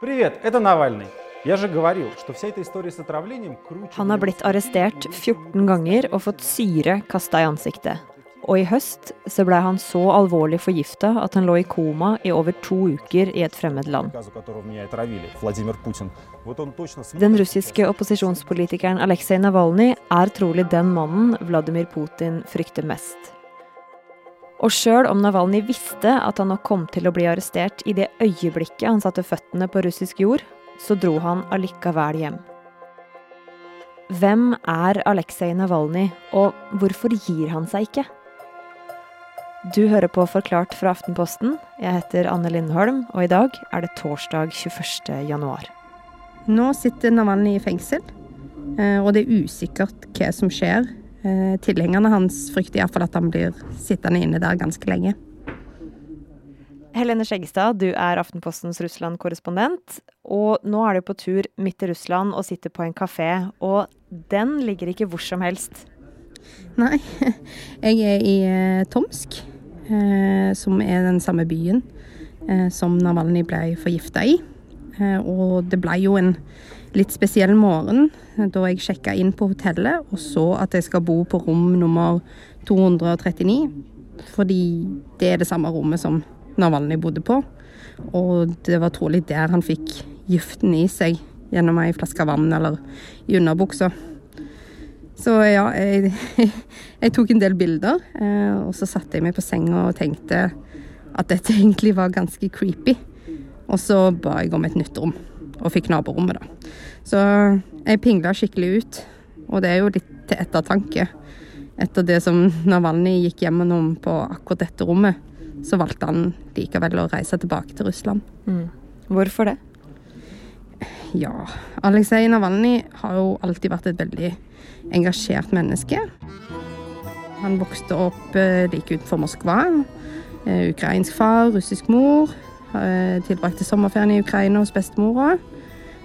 Привет, это Навальный. Я же говорил, что вся эта история с отравлением круче... Han har blitt arrestert 14 ganger og fått syre kasta i ansiktet. Og i høst så ble han så alvorlig forgifta at han lå i koma i over to uker i et fremmed land. Приказу которого меня отравили, Владимир Путин. Вот он точно... см- Den russiske opposisjonspolitikeren Aleksej Navalnyj er trolig den mannen Vladimir Putin frykter mest. Og sjøl om Navalnyj visste at han nok kom til å bli arrestert i det øyeblikket han satte føttene på russisk jord, så dro han allikevel hjem. Hvem er Aleksej Navalnyj, og hvorfor gir han seg ikke? Du hører på Forklart fra Aftenposten. Jeg heter Anne Lindholm, og i dag er det torsdag 21. januar. Nå sitter Navalny i fengsel, eh, og det er usikkert hva som skjer. Eh, Tilhengerne hans frykter iallfall at han blir sittende inne der ganske lenge. Helene Skjeggestad, du er Aftenpostens Russland-korrespondent. Og nå er du på tur midt i Russland og sitter på en kafé. Og den ligger ikke hvor som helst. Nei, jeg er i eh, Tomsk, eh, som er den samme byen som Navalny ble forgifta i. Og det ble jo en litt spesiell morgen da jeg sjekka inn på hotellet og så at jeg skal bo på rom nummer 239. Fordi det er det samme rommet som Navalny bodde på. Og det var trolig der han fikk giften i seg gjennom ei flaske vann eller i underbuksa. Så ja, jeg, jeg tok en del bilder, eh, og så satte jeg meg på senga og tenkte at dette egentlig var ganske creepy. Og så ba jeg om et nytt rom, og fikk naborommet, da. Så jeg pingla skikkelig ut, og det er jo litt til ettertanke. Etter det som Navalny gikk gjennom på akkurat dette rommet, så valgte han likevel å reise tilbake til Russland. Hvorfor det? Ja, Aleksej Navalny har jo alltid vært et veldig engasjert menneske. Han vokste opp eh, like utenfor Moskva. Eh, ukrainsk far, russisk mor. Eh, tilbrakte sommerferien i Ukraina hos bestemora.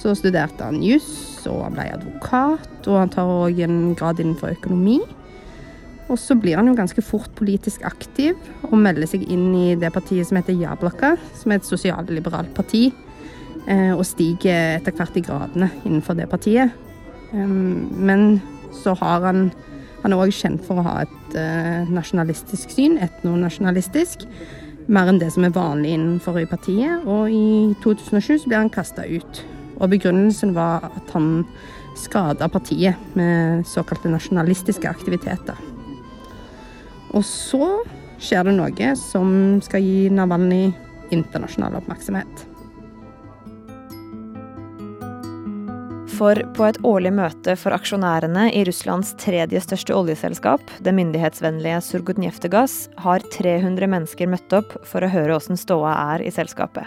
Så studerte han juss, og han ble advokat. Og han tar òg en grad innenfor økonomi. Og så blir han jo ganske fort politisk aktiv og melder seg inn i det partiet som heter Jablaka, som er et sosialliberalt parti. Eh, og stiger etter hvert i gradene innenfor det partiet. Men så har han Han er òg kjent for å ha et eh, nasjonalistisk syn, etnonasjonalistisk. Mer enn det som er vanlig innenfor i partiet. Og i 2007 så ble han kasta ut. Og begrunnelsen var at han skada partiet med såkalte nasjonalistiske aktiviteter. Og så skjer det noe som skal gi Navalny internasjonal oppmerksomhet. For på et årlig møte for aksjonærene i Russlands tredje største oljeselskap, det myndighetsvennlige Surgutnjeftegass, har 300 mennesker møtt opp for å høre åssen ståa er i selskapet.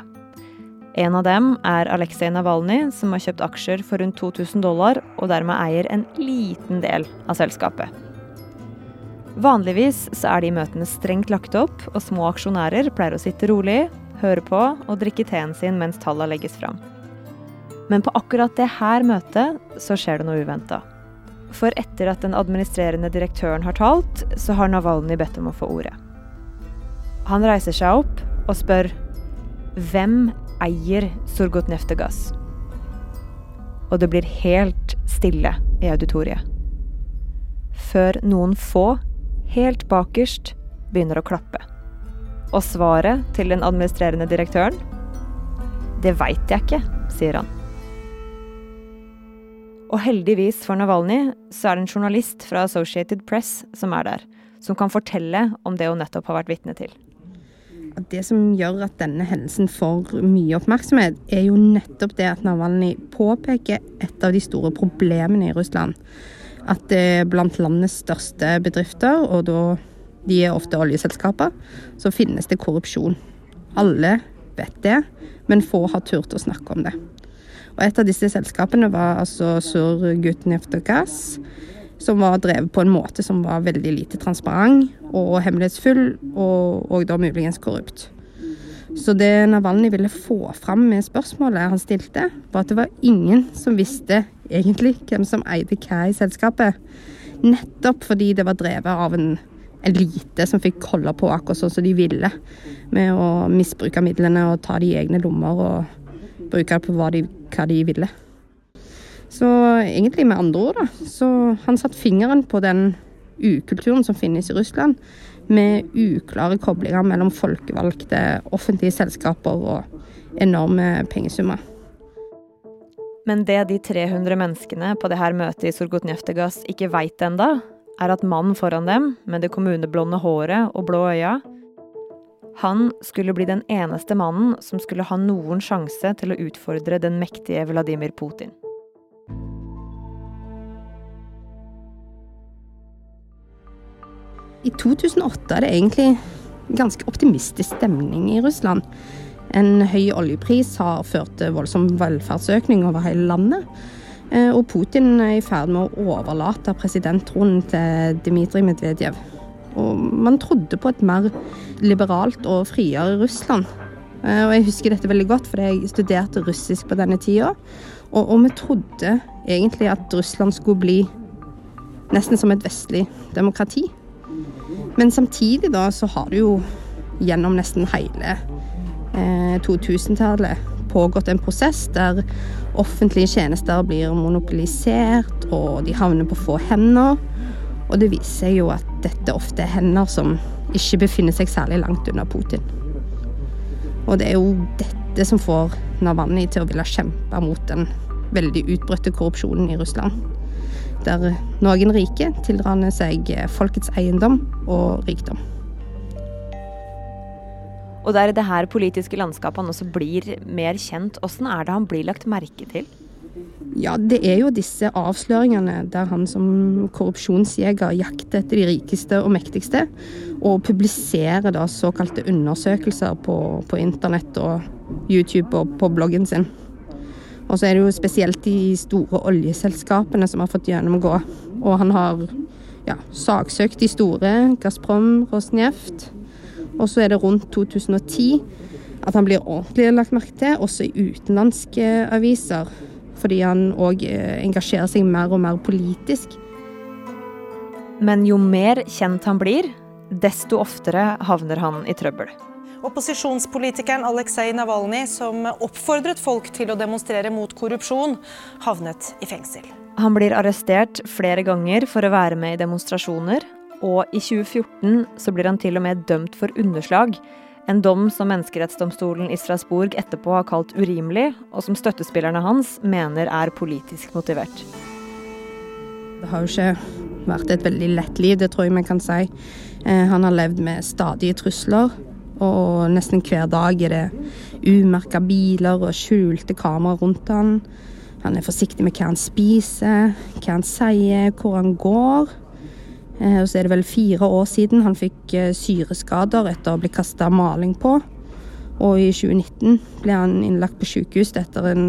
En av dem er Aleksej Navalnyj, som har kjøpt aksjer for rundt 2000 dollar, og dermed eier en liten del av selskapet. Vanligvis så er de møtene strengt lagt opp, og små aksjonærer pleier å sitte rolig, høre på og drikke teen sin mens tallene legges fram. Men på akkurat det her møtet så skjer det noe uventa. For etter at den administrerende direktøren har talt, så har Navalnyj bedt om å få ordet. Han reiser seg opp og spør hvem eier Surgutneftegass? Og det blir helt stille i auditoriet. Før noen få, helt bakerst, begynner å klappe. Og svaret til den administrerende direktøren? Det veit jeg ikke, sier han. Og heldigvis for Navalny så er det en journalist fra Associated Press som er der, som kan fortelle om det hun nettopp har vært vitne til. Det som gjør at denne hendelsen får mye oppmerksomhet, er jo nettopp det at Navalny påpeker et av de store problemene i Russland. At det blant landets største bedrifter, og da de er ofte oljeselskaper, så finnes det korrupsjon. Alle vet det, men få har turt å snakke om det. Og et av disse selskapene var altså Surgutneftegass, som var drevet på en måte som var veldig lite transparent og hemmelighetsfull, og, og da muligens korrupt. Så det Navalny ville få fram med spørsmålet han stilte, var at det var ingen som visste egentlig hvem som eide hva i selskapet. Nettopp fordi det var drevet av en elite som fikk holde på akkurat sånn som de ville. Med å misbruke midlene og ta de i egne lommer og bruke det på hva de, hva de ville. Så egentlig med andre ord, da, så han satte fingeren på den ukulturen som finnes i Russland, med uklare koblinger mellom folkevalgte offentlige selskaper og enorme pengesummer. Men det de 300 menneskene på det her møtet i Sorgotnjeftegass ikke veit enda, er at mannen foran dem, med det kommuneblonde håret og blå øya, han skulle bli den eneste mannen som skulle ha noen sjanse til å utfordre den mektige Vladimir Putin. I 2008 er det egentlig ganske optimistisk stemning i Russland. En høy oljepris har ført til voldsom velferdsøkning over hele landet. Eh, og Putin er i ferd med å overlate presidenttronen til Dmitrij Medvedev. Og man trodde på et mer liberalt og friere Russland. Eh, og jeg husker dette veldig godt, fordi jeg studerte russisk på denne tida. Og, og vi trodde egentlig at Russland skulle bli nesten som et vestlig demokrati. Men samtidig da så har det jo gjennom nesten hele eh, 2000-tallet pågått en prosess der offentlige tjenester blir monopolisert, og de havner på få hender. Og det viser seg jo at dette ofte er hender som ikke befinner seg særlig langt unna Putin. Og det er jo dette som får Navalnyj til å ville kjempe mot den veldig utbrøtte korrupsjonen i Russland der noen rike tildrar seg folkets eiendom og rikdom. Og det er i det her politiske landskapet han også blir mer kjent. Hvordan er det han blir lagt merke til? Ja, det er jo disse avsløringene der han som korrupsjonsjeger jakter etter de rikeste og mektigste, og publiserer da såkalte undersøkelser på, på internett og YouTube og på bloggen sin. Og så er det jo spesielt de store oljeselskapene som har fått gjennomgå. Og han har ja, saksøkt de store, Gazprom, Rosneft. Og så er det rundt 2010 at han blir ordentlig lagt merke til, også i utenlandske aviser. Fordi han òg eh, engasjerer seg mer og mer politisk. Men jo mer kjent han blir, desto oftere havner han i trøbbel. Opposisjonspolitikeren Aleksej Navalnyj, som oppfordret folk til å demonstrere mot korrupsjon, havnet i fengsel. Han blir arrestert flere ganger for å være med i demonstrasjoner, og i 2014 så blir han til og med dømt for underslag. En dom som menneskerettsdomstolen i Strasbourg etterpå har kalt urimelig, og som støttespillerne hans mener er politisk motivert. Det har jo ikke vært et veldig lett liv, det tror jeg vi kan si. Eh, han har levd med stadige trusler. Og nesten hver dag er det umerka biler og skjulte kameraer rundt han. Han er forsiktig med hva han spiser, hva han sier, hvor han går. Eh, og så er det vel fire år siden han fikk eh, syreskader etter å bli kasta maling på. Og i 2019 ble han innlagt på sykehus etter en,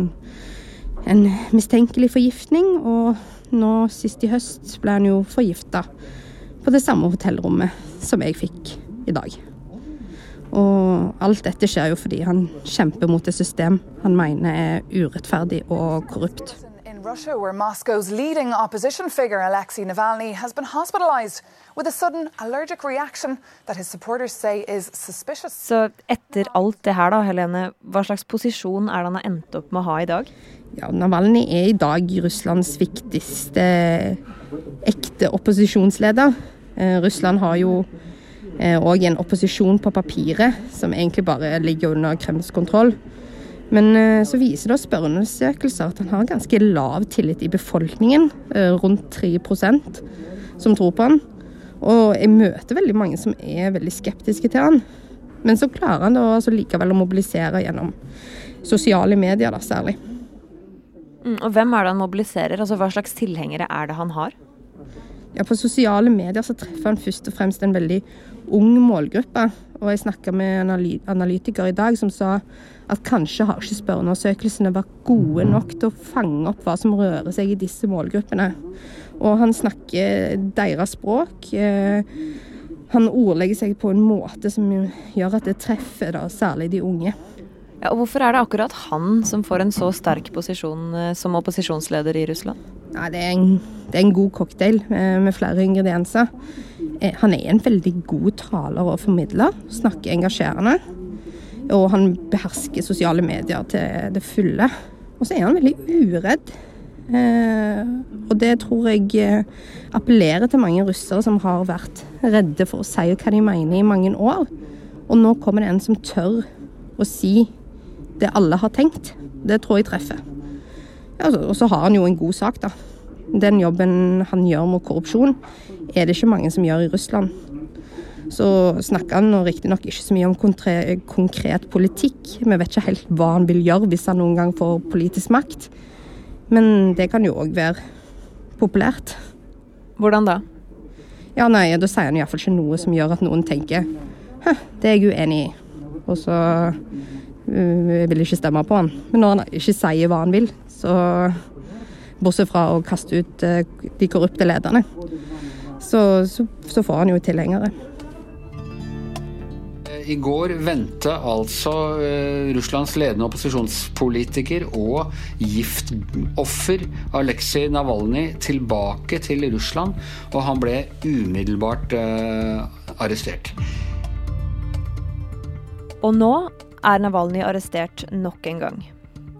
en mistenkelig forgiftning. Og nå sist i høst ble han jo forgifta på det samme hotellrommet som jeg fikk i dag. Og alt dette skjer jo fordi han kjemper mot et system han mener er urettferdig og korrupt. Russia, where Moscow's leading opposition figure Alexei Navalny has been hospitalized with a sudden allergic reaction that his supporters say is suspicious. Så etter alt det her, da, Helene, hva slags posisjon er det han har endt opp med å ha i dag? Ja, Navalny er i dag Russlands viktigste ekte opposisjonsleder. Eh, Russland har jo og eh, en opposisjon på papiret, som egentlig bare ligger under Kremls kontroll. Men eh, så viser det spørreundersøkelser at han har ganske lav tillit i befolkningen, eh, rundt 3% som tror på han. Og jeg møter veldig mange som er veldig skeptiske til han. Men så klarer han da altså likevel å mobilisere gjennom sosiale medier, da særlig. Mm, og hvem er det han mobiliserer? Altså Hva slags tilhengere er det han har? Ja, På sosiale medier så treffer han først og fremst en veldig ung målgruppe. Og jeg snakka med en analytiker i dag som sa at kanskje har ikke spørreundersøkelsene vært gode nok til å fange opp hva som rører seg i disse målgruppene. Og han snakker deres språk. Eh, han ordlegger seg på en måte som gjør at det treffer da, særlig de unge. Ja, og Hvorfor er det akkurat han som får en så sterk posisjon eh, som opposisjonsleder i Russland? Ja, det, er en, det er en god cocktail eh, med flere ingredienser. Han er en veldig god taler og formidler. Snakker engasjerende. Og han behersker sosiale medier til det fulle. Og så er han veldig uredd. Eh, og det tror jeg eh, appellerer til mange russere som har vært redde for å si hva de mener i mange år. Og nå kommer det en som tør å si det alle har tenkt. Det tror jeg treffer. Ja, og så har han jo en god sak, da. Den jobben han gjør mot korrupsjon, er det ikke mange som gjør i Russland. Så snakker han riktignok ikke så mye om konkret politikk. Vi vet ikke helt hva han vil gjøre hvis han noen gang får politisk makt. Men det kan jo òg være populært. Hvordan da? Ja, nei, Da sier han iallfall ikke noe som gjør at noen tenker Hæ, det er jeg uenig i. Og så uh, vil jeg ikke stemme på han. Men når han ikke sier hva han vil, så Bortsett fra å kaste ut uh, de korrupte lederne, så, så, så får han jo tilhengere. I går vendte altså uh, Russlands ledende opposisjonspolitiker og giftoffer Aleksej Navalnyj tilbake til Russland, og han ble umiddelbart uh, arrestert. Og nå er Navalnyj arrestert nok en gang.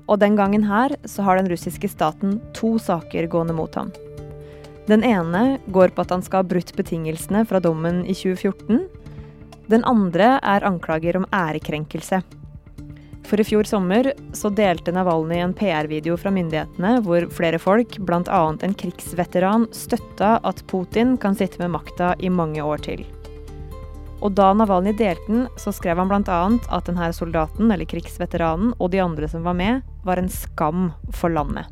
Og den gangen her så har den russiske staten to saker gående mot ham. Den ene går på at han skal ha brutt betingelsene fra dommen i 2014 den andre er anklager om ærekrenkelse. For i fjor sommer så delte Navalnyj en PR-video fra myndighetene hvor flere folk, bl.a. en krigsveteran, støtta at Putin kan sitte med makta i mange år til. Og da Navalny delte den, så skrev han bl.a. at denne soldaten, eller krigsveteranen, og de andre som var med, var en skam for landet.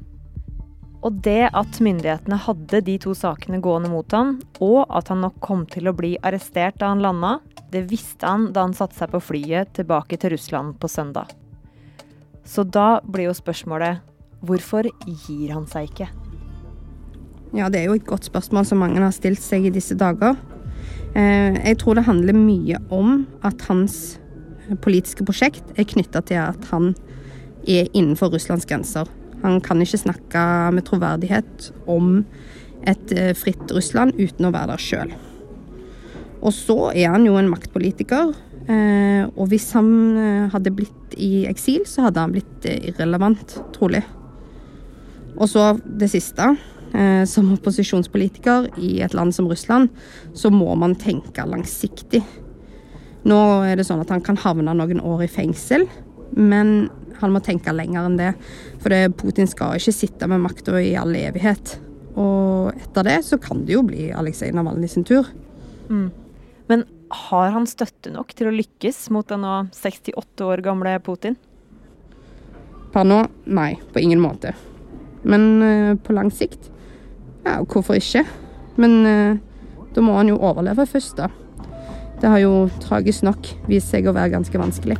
Og det at myndighetene hadde de to sakene gående mot han, og at han nok kom til å bli arrestert da han landa, det visste han da han satte seg på flyet tilbake til Russland på søndag. Så da blir jo spørsmålet hvorfor gir han seg ikke? Ja, det er jo et godt spørsmål som mange har stilt seg i disse dager. Eh, jeg tror det handler mye om at hans politiske prosjekt er knytta til at han er innenfor Russlands grenser. Han kan ikke snakke med troverdighet om et eh, fritt Russland uten å være der sjøl. Og så er han jo en maktpolitiker. Eh, og hvis han eh, hadde blitt i eksil, så hadde han blitt irrelevant, trolig. Og så det siste. Som opposisjonspolitiker i et land som Russland, så må man tenke langsiktig. Nå er det sånn at han kan havne noen år i fengsel, men han må tenke lenger enn det. For det, Putin skal ikke sitte med makta i all evighet. Og etter det så kan det jo bli Aleksej Navalnyj sin tur. Mm. Men har han støtte nok til å lykkes mot den nå 68 år gamle Putin? Per nå, nei. På ingen måte. Men uh, på lang sikt, ja, hvorfor ikke? Men uh, da må han jo overleve først, da. Det har jo tragisk nok vist seg å være ganske vanskelig.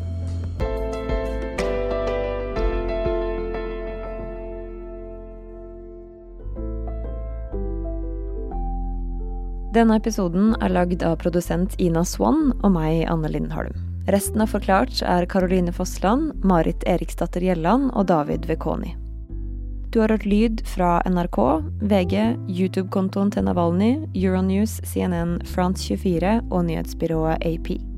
Denne episoden er lagd av produsent Ina Swann og meg, Anne Lindholm. Resten av Forklart er Karoline Fossland, Marit Eriksdatter Gjelland og David Vekoni. Du har hørt lyd fra NRK, VG, YouTube-kontoen til Navalny, Euronews, CNN, France24 og nyhetsbyrået AP.